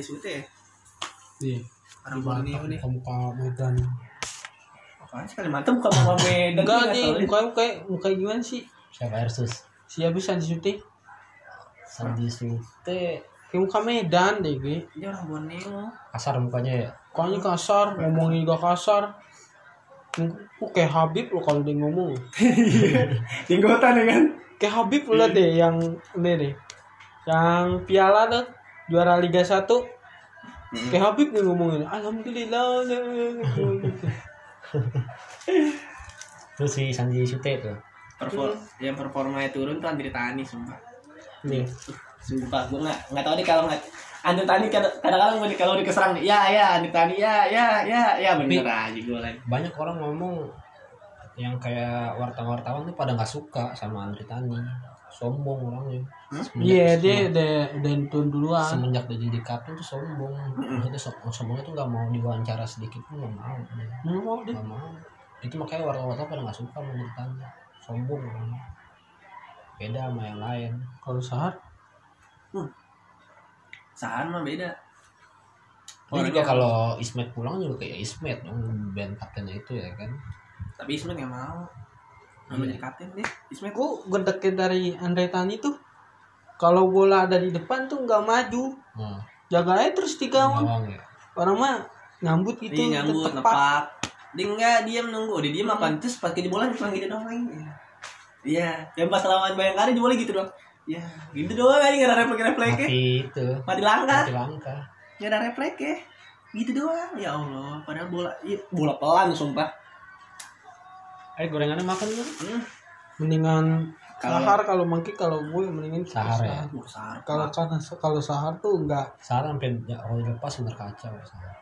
Sute ya Iya. orang Borneo nih Muka Medan. apaan sih Kalimantan bukan mau Medan Enggak nih, muka muka muka gimana sih? siapa Ersus Siapa bisa syuting? Sandi Sute Kayak muka Medan deh, gue. dia orang Borneo kasar mukanya ya Kayaknya kasar, ngomongin juga kasar. Kok kayak Habib lo kalau dia ngomong. Jenggotan ya kan Kayak Habib lo deh yang ini deh. Yang piala tuh juara Liga 1. Kayak Habib nih ngomongin. Alhamdulillah. terus si Sandi Sute tuh Perform, yang performanya turun tuh Andri Tani sumpah Nih. sumpah gue nggak nggak tahu nih kalau nggak Andri Tani kadang- kadang-kadang gue kalau dikeserang nih ya ya Andri Tani ya ya ya ya bener aja gue lagi banyak orang ngomong yang kayak wartawan-wartawan tuh pada nggak suka sama Andri Tani sombong orangnya. Iya, dia udah udah turun duluan. semenjak dia jadi kapten tuh sombong. Maksudnya som- sombongnya tuh nggak mau diwawancara sedikit pun nggak mau. Dia. Hmm, mau deh. nggak mau. Itu makanya wartawan-wartawan pada nggak suka Tani sombong orangnya. Beda sama yang lain. Kalau Sahar? Saan mah beda. Ini juga kalau Ismet pulang juga kayak Ismet dong band kaptennya itu ya kan. Tapi Ismet nggak mau mau jadi kapten deh. Ismet Gue dari Andre Tani tuh kalau bola ada di depan tuh nggak maju. Hmm. jaga aja terus di gawang ya? Orang mah nyambut gitu dia nyambut tepat. nepak dia nggak diam nunggu. Dia diam apa terus pakai di bola cuma gitu doang iya. Yang pas lawan Bayangkara di bola gitu doang. Ya gitu doang aja nggak ada refleks refleksnya mati itu. Mati langkah mati langkah nggak ada refleks ya gitu doang. Ya Allah padahal bola iya, bola pelan sumpah eh gorengannya makan dulu hmm. mendingan Kalau- sahar kalau mangki kalau gue mendingan Sahar ya? Sahar. kalau kan kalau sahar tuh enggak Sarah sampai ya, kalau dilepas bener kacau ya Sarah.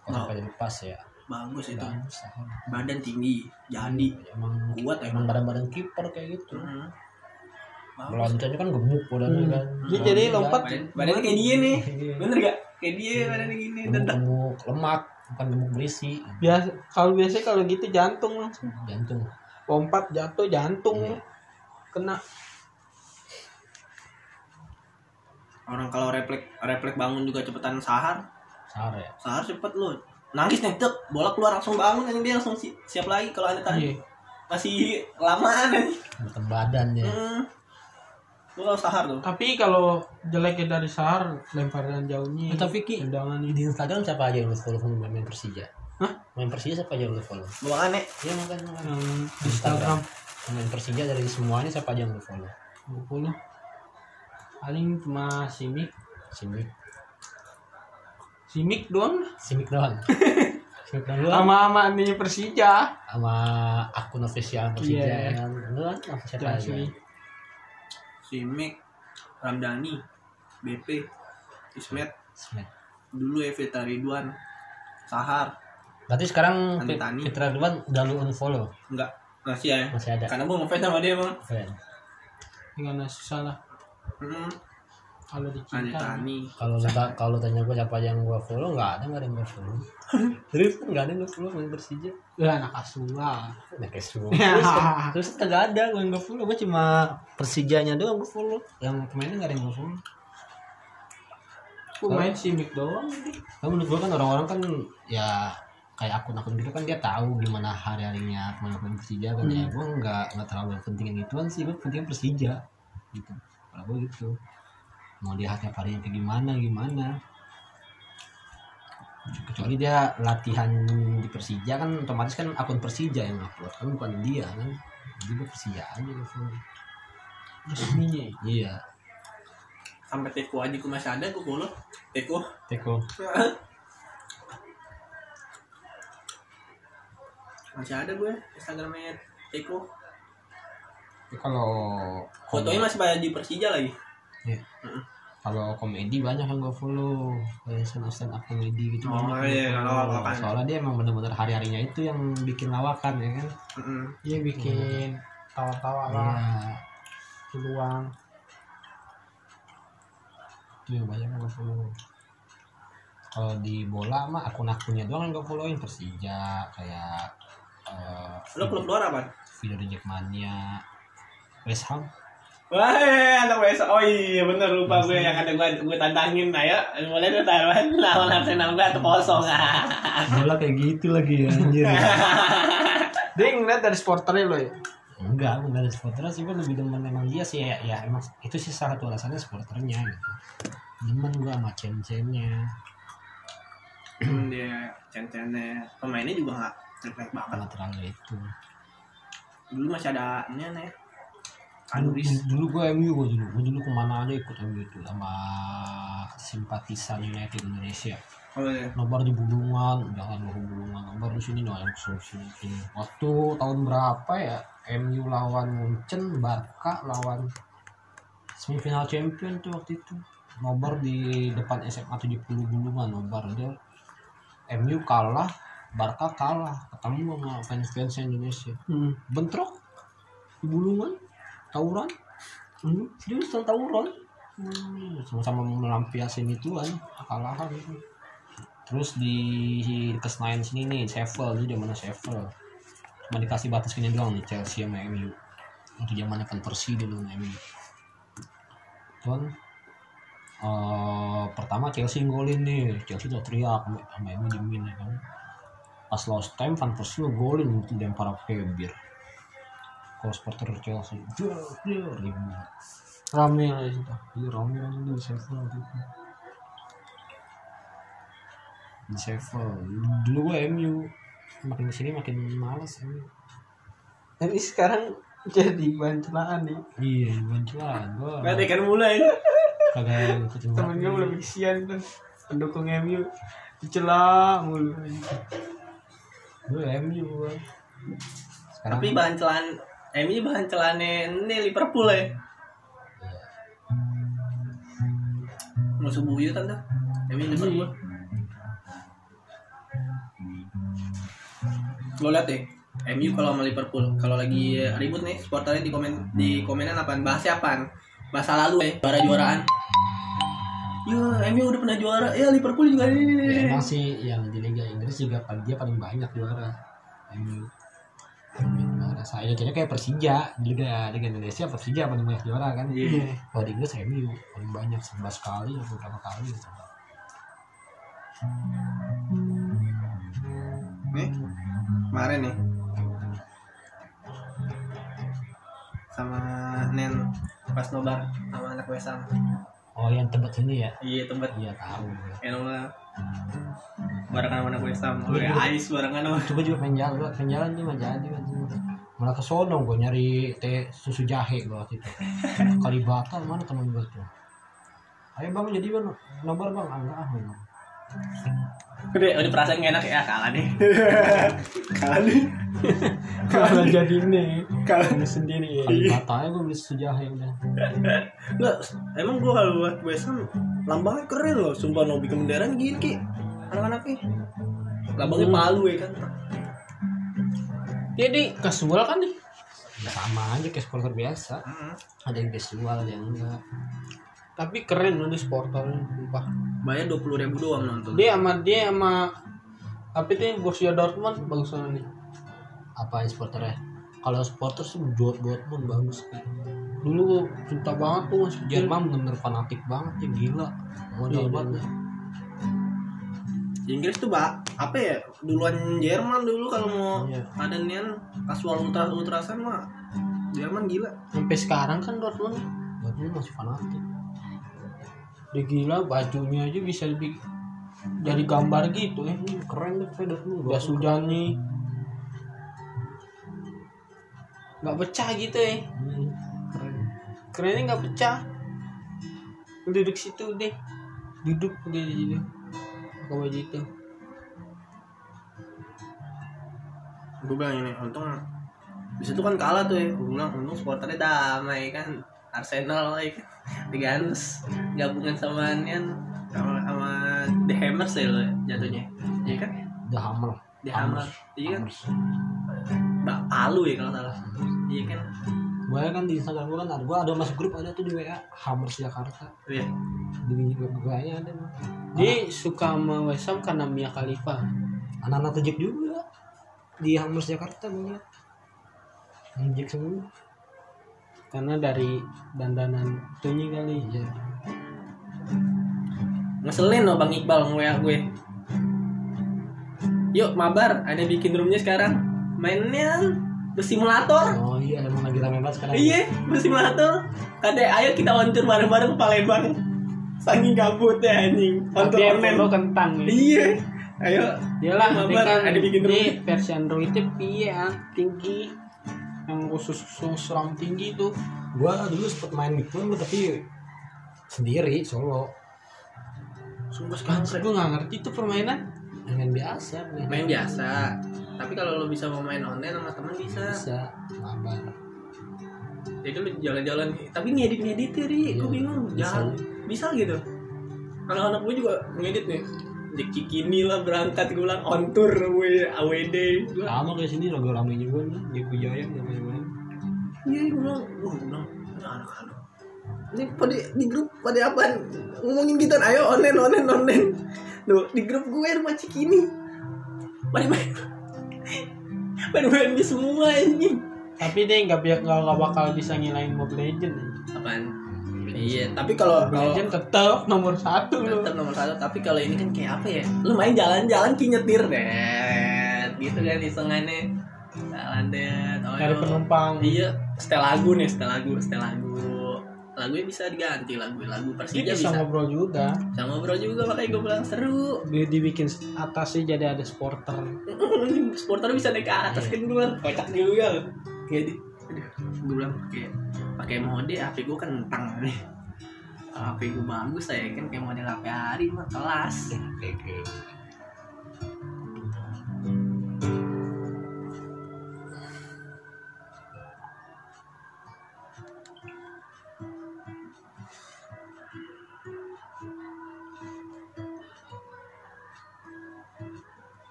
Kalau Oh. sampai dilepas ya bagus itu Sarah. badan tinggi jadi emang kuat emang emang badan-badan kiper kayak gitu. Hmm. Meloncongnya kan gemuk badannya Hmm. kan. Dia jadi lompat. Badan, badannya kayak dia nih Iya. bener gak kayak dia badannya gini Gemuk-gemuk lemak bukan gemuk berisi biasa kalau biasa kalau gitu jantung langsung jantung. lompat jatuh jantung Iya. kena orang kalau refleks refleks bangun juga cepetan sahar Sarah ya. sahar cepet lu nangis nih tek bola keluar langsung bangun anjing dia langsung si- siap lagi kalau ada tadi Iya. masih lamaan anjing Bukan badannya. hmm. Lu kalau sahar tuh tapi kalau jeleknya dari sahar lemparan jauhnya Eh, tapi Ki, tendangan ini di Instagram siapa aja yang lu follow sama main Persija? Hah? Main Persija siapa aja yang lu follow? buang aneh Iya makan makan. yang Instagram Main Persija dari semua ini siapa aja yang lu follow? bukunya paling cuma simik Simik. simik doang Simik doang. Simik doang lu sama sama nih Persija sama akun official Persija Iya. ya kan. Lu kan apa siapa aja? Simic Ramdhani BP Ismet Smith. dulu Evita Ridwan Sahar Berarti sekarang Andi Fit- Tani. Fitra Ridwan udah lu unfollow enggak masih ya masih ada. karena gue ngefans sama dia emang Keren. nggak susah lah hmm. Kalau dicinta Tani Kalau kalau tanya gue siapa yang gua follow nggak ada nggak ada yang gua follow. Terus nggak ada yang gua follow main Persija. ya anak asuh lah kayak semua. Terus, terus kagak ada gue yang gue follow. Gue cuma Persijanya doang gue follow. Yang pemainnya nggak ada yang gue follow. aku main simik doang Nah, menurut gue kan orang-orang kan ya kayak akun-akun gitu kan dia tahu gimana hari-harinya pemain-pemain Persija kan ya gue nggak nggak terlalu yang pentingin ituan sih gue pentingin Persija gitu kalau gue gitu mau lihat tiap harinya kayak gimana gimana. Kecuali dia latihan di Persija kan otomatis kan akun Persija yang upload kan bukan dia kan. Jadi gue Persija aja gitu resminya iya. Sampai Teko aja gue masih ada gue follow Teko? Teko. Masih ada gue Instagramnya Teko. Tapi kalau fotonya masih pada di Persija lagi Iya. Kalau komedi banyak yang gue follow kayak stand stand up komedi gitu Oh, banyak iya, kalau lawakan. Soalnya dia emang bener-bener hari harinya itu yang bikin lawakan ya kan. Dia bikin tawa-tawa lah Iya. peluang Itu yang banyak yang gue follow. Kalau di bola mah akun-akunnya doang yang gue followin Persija kayak eh lo klub luar apa video di Jackmania West Ham Wah, anak WS. Oh iya, bener lupa gue yang ada gue gue tantangin. Ayo, boleh tuh taruhan lawan Arsenal gue atau kosong. bola kayak gitu lagi anjir Dia ngeliat dari supporternya lo ya. enggak enggak ada supporternya sih gue lebih demen emang dia sih ya, ya emang itu sih salah satu alasannya supporternya gitu demen gue sama cen-cennya Hmm, dia cen-cennya. Pemainnya juga nggak jelek banget. nggak terlalu itu Dulu masih ada ini aneh. Anuris. dulu gue MU gue dulu. Gue dulu ke mana aja ikut MU itu sama simpatisan United Indonesia. Oh iya. nobar di Bulungan jangan ke Bulungan. Nobar di sini nobar ke sini sini waktu tahun berapa ya MU lawan Munchen Barca lawan semifinal champion tuh waktu itu. Nobar di depan SMA 70 Bulungan nobar dia. MU kalah Barca kalah. Ketemu sama fans-fans Indonesia. Hmm. bentrok di Bulungan tawuran hmm, serius tawuran hmm, sama-sama melampiasin ituan kekalahan itu. Terus di ke Senayan sini nih Sheffield itu zamannya Sheffield? Cuma dikasih batas gini doang nih Chelsea sama MU itu zamannya kan Persi dulu MU Tuan eh, pertama Chelsea golin nih. Chelsea udah teriak sama MU diemin ya kan. Pas lost time Van Persie golin itu lempar pakai bir kalau supporter Chelsea ribut Rame lah di situ. Iya rame langsung di Sheffield gitu. Di Sheffield. Dulu gue MU. Makin ke sini makin males MU. Ini sekarang jadi bahan celaan nih. Iya, bukan cuma gue Gak ada ikan mulai. kagak ikutin Temen gue belum kesian tuh. Pendukung MU dicela mulu. Gue MU gue. Sekarang Tapi bahan celan MU bahan celane ini Liverpool ya. Musuh buyutan tuh. MU Liverpool. Lo liat deh. MU kalau sama Liverpool kalau lagi ribut nih supporternya di komen di komenan apaan bahasnya apaan masa lalu ya juara juaraan ya MU udah pernah juara ya Liverpool juga ya, ini emang sih yang di Liga Inggris juga paling dia paling banyak juara. MU. Juara saya kayaknya kayak Persija Liga Liga Indonesia Persija paling banyak juara kan. Iya. Kalau di Inggris MU paling banyak 11 kali atau berapa kali gitu. nih kemarin nih sama Nen pas nobar sama anak Wesam Oh yang tebet sini ya? iya tempat Iya tahu. lah barengan sama anak Wesam gue Ais barengan sama Coba juga pengen jalan, pengen jalan tuh nggak jadi. Malah ke sono gue nyari teh susu jahe gue waktu itu. Kalibata mana teman gue tuh. Ayo bang jadi bang, nomor bang, ah, enggak ah enggak. udah udah perasaan gak enak ya kalah nih kalah nih Kalau jadi ini kalah kamu sendiri ya. Kalibata aja gue beli susu jahe udah. Enggak, emang gua kalau buat Wesam lambangnya keren loh, sumpah bikin bendera gini ki anak-anaknya. Lambangnya palu ya kan. Jadi kasual kan nih. Ya, sama aja kayak supporter biasa. Ada yang casual, ada yang enggak. Tapi keren loh di supporternya, sumpah. Bayar dua puluh ribu doang nonton. Dia sama dia sama apa itu Borussia Dortmund bagus banget nih. Apa yang supporternya? Kalau supporter sih buat Dortmund bagus. Dulu gua cinta banget tuh masih. Jerman bener fanatik banget ya gila. Modal Iya, banget. Inggris tuh pak apa ya duluan Jerman dulu kalau mau Iya. ada nian kasual ultra ultrasan mah Jerman gila. Sampai sekarang kan Dortmund Dortmund masih fanatik. dia gila bajunya aja bisa lebih jadi gambar gitu ya. Ini keren tuh kayak Dortmund. Jas hujannya nggak pecah gitu ya. Hmm, keren. Kerennya nggak pecah. Duduk situ deh. Duduk udah di situ. Pakai baju itu. Gue bilang ini untung di situ kan kalah tuh ya. Gue bilang untung supporternya damai kan. Arsenal ya kan. Diganus gabungan sama nian sama, sama The Hammers ya lo jatuhnya. Iya kan? The Hammer. The Hammer. Iya kan? Mbak Palu ya kalau salah. Iya kan? Gue kan di Instagram gue kan ada, gue ada masuk grup ada tuh di WA Hammers Jakarta. Iya. Di gue nya ada. Dia suka sama West Ham karena Mia Khalifa. Anak-anak tejek juga di Hammers Jakarta gue. Injek semua. karena dari dandanan itunya kali Iya. ngeselin loh bang Iqbal nge gue yuk mabar ada bikin roomnya sekarang mainnya bersimulator. Oh iya emang lagi rame banget sekarang. iya bersimulator. Kade ayo kita oncur bareng-bareng ke Palembang saking gabutnya anjing. Tapi Oncur emang lo online kentang nih iya. Ayo. Iyalah, Mabar, ini kan ada bikin versi Android itu piye ya, tinggi. Yang khusus khusus RAM tinggi tuh. Gua dulu sempet main gitu tapi sendiri solo. sumpah sekarang gue nggak ngerti tuh permainan. Main biasa, main, main biasa tapi kalau lo bisa mau main online sama teman bisa. Biasa. Mabar. jadi lu jalan-jalan tapi ngedit ngedit ya ri. Gue Iya, bingung bisa. jalan bisa gitu. Kalau anak gue juga ngedit nih. Di kikini lah berangkat gue bilang on tour gue AWD gue Sama kayak sini logo rame juga nih di Kujaya udah main-main. iya gue bilang wah gue bilang ini anak-anak. Ini pada di grup pada apa? Ngomongin gitu ayo online online online. Duh, di grup gue rumah Cikini. Pada main main di semua anjing. Tapi dia nggak biar nggak nggak bakal bisa ngilain Mobile Legend. apaan? Iya tapi kalau Mobile kalau Legend tetap nomor satu tetap nomor satu tapi kalau ini kan kayak apa ya? Lu main jalan-jalan ki nyetir deh gitu kan isengannya jalan deh oh, Cari yo. penumpang. iya setel lagu nih setel lagu setel lagu lagunya bisa diganti lagu lagu Persija bisa bisa. ngobrol juga. bisa ngobrol juga makanya gue bilang seru. Dia dibikin atasnya jadi ada supporter. supporter bisa naik ke atas kan gue bilang kocak juga loh kayak di aduh gue bilang pakai pakai mode HP gue kentang nih. HP gue bagus saya kan kayak model HP hari mah kelas.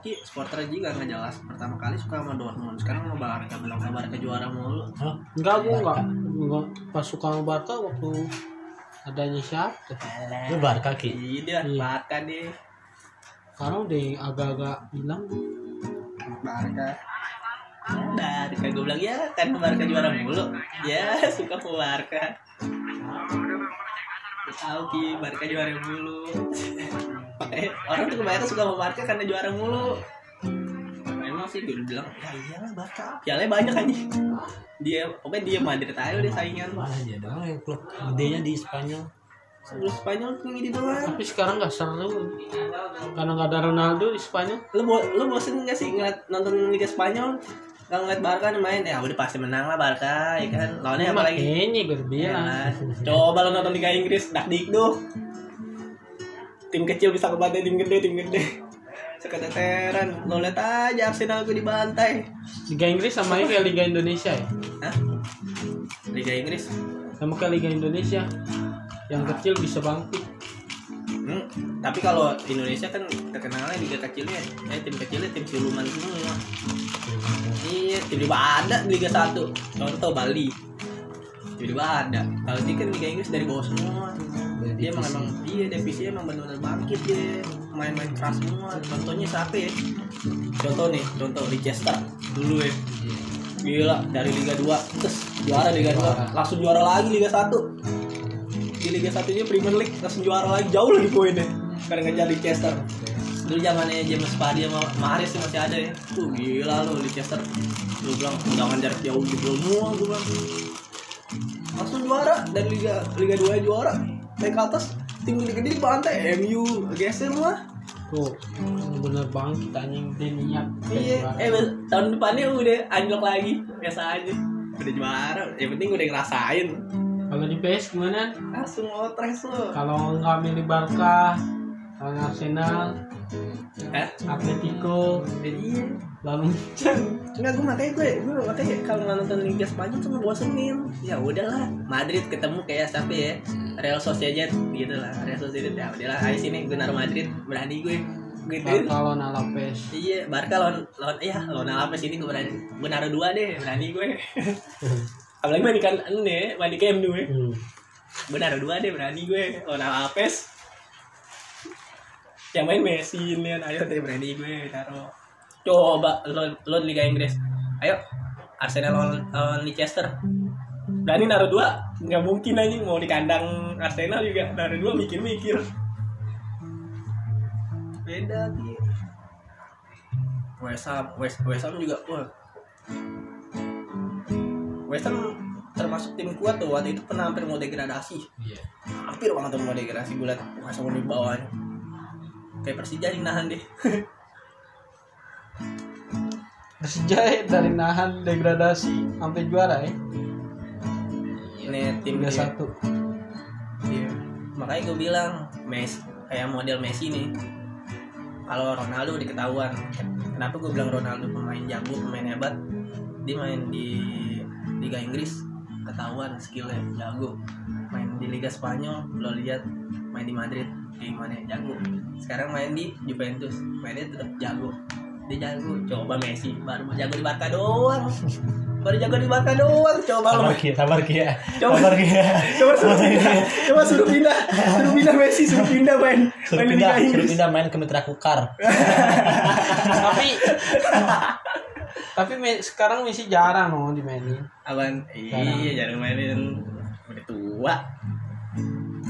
Oki supporter juga nggak jelas. Pertama kali suka sama Dortmund, sekarang sama Barca, bilang sama Barca juara mulu. Hah? Enggak gue enggak. Enggak pas suka sama Barca waktu adanya siapa? Lu Barca Ki. Iya dia. Barca deh. Sekarang udah agak-agak hilang. Barca. Barca gue bilang ya kan Barca juara mulu. Ya suka sama Barca. Tahu ki Barca juara mulu. Orang tuh kebanyakan suka sama Barca karena juara mulu. Emang sih gue bilang ya iyalah Barca. Pialanya banyak aja. Dia pokoknya dia Madrid aja udah saingan. Mana dia doang yang klub gedenya di Spanyol. Sebelum Spanyol tuh gitu doang. Tapi sekarang nggak seru. Karena nggak ada Ronaldo di Spanyol. Lu bo lu bosen gak sih ngeliat nonton Liga Spanyol? Gak ngeliat Barca nih main, ya udah pasti menang lah Barca, ya kan? Lawannya apa lagi? Makanya gue Ya, bilang. coba lu nonton Liga Inggris, dak dikduk. Tim kecil bisa kebantai tim gede, tim gede. Seketeteran, lo liat aja Arsenal gue dibantai. Liga Inggris sama kayak Liga Indonesia ya. Hah? Liga Inggris? Sama kayak Liga Indonesia. Yang kecil bisa bangkit. Hmm, tapi kalau Indonesia kan terkenalnya liga kecilnya, eh tim kecilnya tim siluman semua. Iya, tiba-tiba ada di Liga 1 Contoh Bali Tiba-tiba ada Kalau ini kan Liga Inggris dari bawah semua Dia emang emang Iya divisi emang benar-benar bangkit dia. Main-main keras semua. Contohnya siapa ya? Contoh nih Contoh Leicester Dulu ya. Gila dari Liga 2 Terus juara Liga 2 Langsung juara lagi Liga 1 Di Liga 1 nya Premier League Langsung juara lagi. Jauh lagi poinnya. Karena ngejar Leicester Dulu zamannya James Vardy sama sih masih ada ya. Tuh gila lo Leicester. Lu bilang jangan jarak jauh gitu semua gue bilang. Langsung juara dari Liga Liga 2 juara. Naik ke atas tim gede-gede dibantai MU geser lah. Tuh, bener bangkit anjing dia niat. Iya, eh tahun depannya udah anjlok lagi. Biasa aja. Udah juara, yang penting udah ngerasain. Kalau di PS gimana? Langsung ngotres lo. Kalau nggak milih Barca, lawan Arsenal, Eh, Atletico, iya. lalu Enggak, gue makanya gue, gue makanya kalau nggak nonton Liga Spanyol tuh ngebosenin. Ya udahlah, Madrid ketemu kayak siapa ya? Real Sociedad gitu lah, Real Sociedad ya udahlah, ayo sini gue naruh Madrid, berani gue. Gituin. Barca lawan Alaves. Iya, Barca lawan lawan iya lawan Alaves ini gue berani. Gue naruh dua deh, berani gue. Apalagi main kan ini, main di Camp Nou ya. Hmm. Gue naruh dua deh, berani gue. Lawan Alaves. yang main Messi ini ayo deh berani gue taruh coba lo lo Liga Inggris ayo Arsenal lawan lawan Leicester berani naruh dua nggak mungkin aja mau di kandang Arsenal juga naruh dua mikir-mikir. Beda sih West Ham West West Ham juga wah. West Ham termasuk tim kuat tuh waktu itu pernah hampir mau degradasi. Iya. Hampir banget tuh mau degradasi gue liat masa mau di bawahnya kayak Persija yang nahan deh. Persija ya, dari nahan degradasi sampai juara ya. Ini tim dia. satu. Iya. makanya gue bilang Messi kayak model Messi nih. Kalau Ronaldo diketahuan kenapa gue bilang Ronaldo pemain jago pemain hebat? Dia main di Liga Inggris ketahuan skillnya jago. Main di Liga Spanyol lo lihat main di Madrid gimana? Jago. Sekarang main di Juventus mainnya tetap jago. Dia jago. Coba Messi baru jago di Barca doang baru jago di Barca doang coba lo sabar kia sabar kia Coba. sabar kia coba suruh pindah coba suruh pindah suruh pindah Messi suruh pindah main suruh main pindah suruh pindah main ke Mitra Kukar tapi tapi Me- sekarang Messi jarang loh dimainin. Awan iya jarang mainin udah tua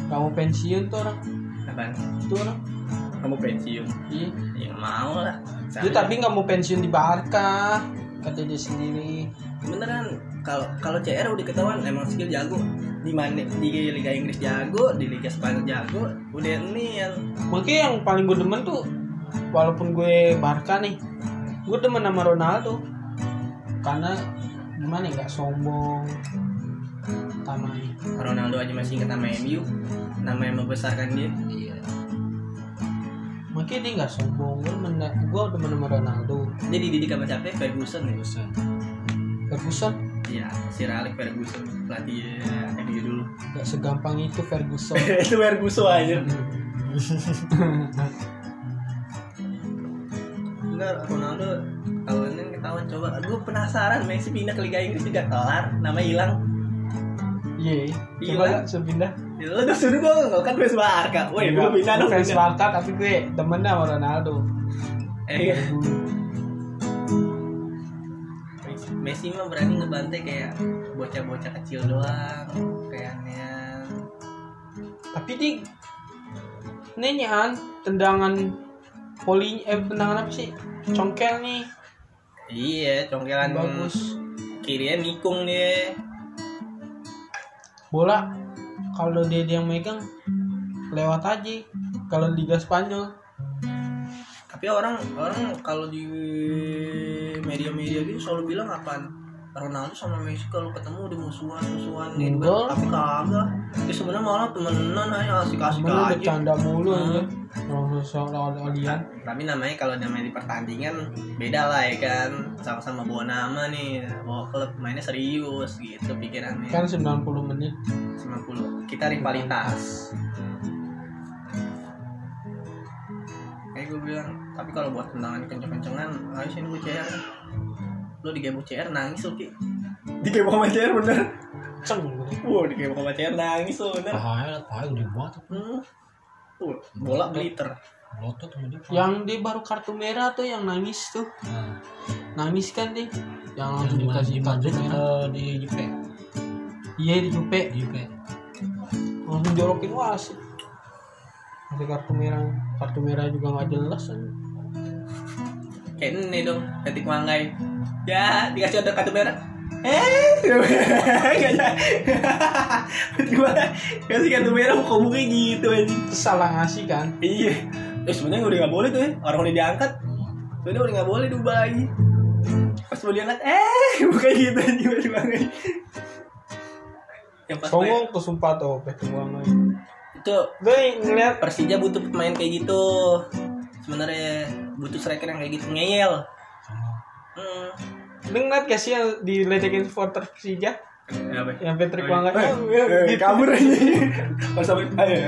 Kamu pensiun tuh orang. Apaan? Itu orang. kamu pensiun Iya. ya mau lah Dia tapi nggak mau pensiun di Barca. Kata dia sendiri. Beneran kalau kalau CR udah ketahuan emang skill jago. Di mana di Liga Inggris jago di Liga Spanyol jago udah ini yang Makanya yang paling gue demen tuh walaupun gue Barca nih, gue demen sama Ronaldo. Karena gimana ya nggak sombong, tamai. Ronaldo aja masih ingat nama MU nama yang membesarkan dia. Iya. Makanya dia nggak sombong, gue gue demen sama Ronaldo. dia dididik sama siapa? Ferguson. Bosan Ferguson Iya, Sir Alex Ferguson pelatih MU dulu. nggak segampang itu Ferguson. itu Ferguson aja. Bener, Ronaldo kalau ini ketahuan coba. Gue penasaran Messi pindah ke Liga Inggris juga kelar, nama hilang. Iya, Gila. coba gak sepindah. Ya, Lo udah suruh gue nggak kan fans Barca. Woi, gue pindah dong. fans pindah. Barca tapi gue demen sama Ronaldo. Eh, iya. Messi mah berani ngebantai kayak bocah-bocah kecil doang, kayaknya. Tapi di ini an tendangan poli eh tendangan apa sih? Congkel nih Iya, congkelan bagus. kirinya nikung dia. Bola kalau dia dia yang megang lewat aja. Kalau Liga Spanyol tapi orang orang kalau di media-media gitu selalu bilang apaan Ronaldo sama Messi kalau ketemu udah musuhan musuhan gitu Enggak. tapi kagak ya sebenarnya malah temenan aja asik asik aja bercanda mulu Hmm. lawan alien. tapi namanya kalau namanya di pertandingan beda lah ya kan sama-sama bawa nama nih bawa klub mainnya serius gitu pikirannya Kan 90 menit. 90 kita rivalitas tapi kalau buat tendangan kenceng-kencengan ayo sini gue CR lo di game CR nangis lo ki. Di game sama CR bener. Ceng. Wow di game sama CR nangis lo bener. Pahaya pahaya gede banget. Hmm. Tuh, bola beliter. Lotot Yang dia baru kartu merah tuh yang nangis tuh. nah, Nangis kan dia. Yang langsung di dikasih di kartu merah. atau di Juve Iya di Jupe. di Juve langsung jorokin wasit kartu merah. Kartu merah juga nggak jelas kan kayak ini dong ketik manggai ya dikasih ada kartu merah eh gua kasih kartu merah kok mukanya gitu aja salah ngasih kan Iya. Eh sebenarnya udah nggak boleh tuh ya. Orang udah diangkat. Sebenarnya udah nggak boleh diubah lagi. Pas mau diangkat, eh bukan gitu aja main, songong tuh sumpah tuh pertemuan itu gue ngeliat Persija butuh pemain kayak gitu. Sebenarnya butuh striker yang kayak gitu ngeyel. Hmm. lu ngeliat gak sih yang diledekin supporter Persija Apa? yang Patrick Wangga Eh, ya, eh, gitu. kabur aja. Pas sampai ayo.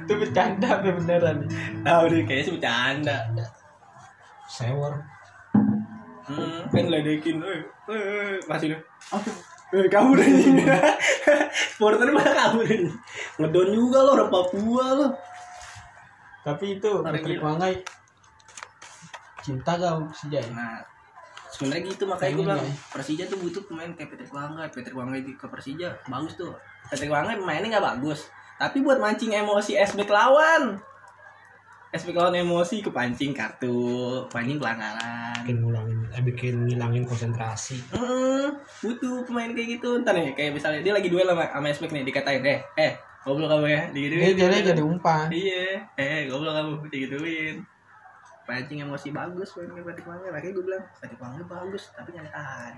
itu bercanda apa beneran Tahu deh kayaknya sih bercanda. sewer Hmm, kan ledekin, eh, eh, masih deh. Eh, kabur aja. Supporter malah kabur. Ngedon juga lo orang Papua lo. Tapi itu Patrick gila. Wangai cinta gak sama Persija ya? nah sebenarnya gitu makanya gue bilang ya. Persija tuh butuh pemain kayak Patrick Wangga Patrick Wangga di ke Persija bagus tuh. Patrick Wangga mainnya nggak bagus. Tapi buat mancing emosi SB lawan. SB lawan emosi kepancing kartu pancing pelanggaran. Bikin ngulangin eh, bikin ngilangin konsentrasi. Heeh, butuh pemain kayak gitu. Ntar nih kayak misalnya dia lagi duel sama sama SB nih dikatain eh eh goblok kamu ya Dia digituin. jadi jadi umpan. iya eh goblok kamu digituin. Pancing emosi bagus main kayak Patrick Wangga makanya gue bilang Patrick Wangga bagus tapi nyantai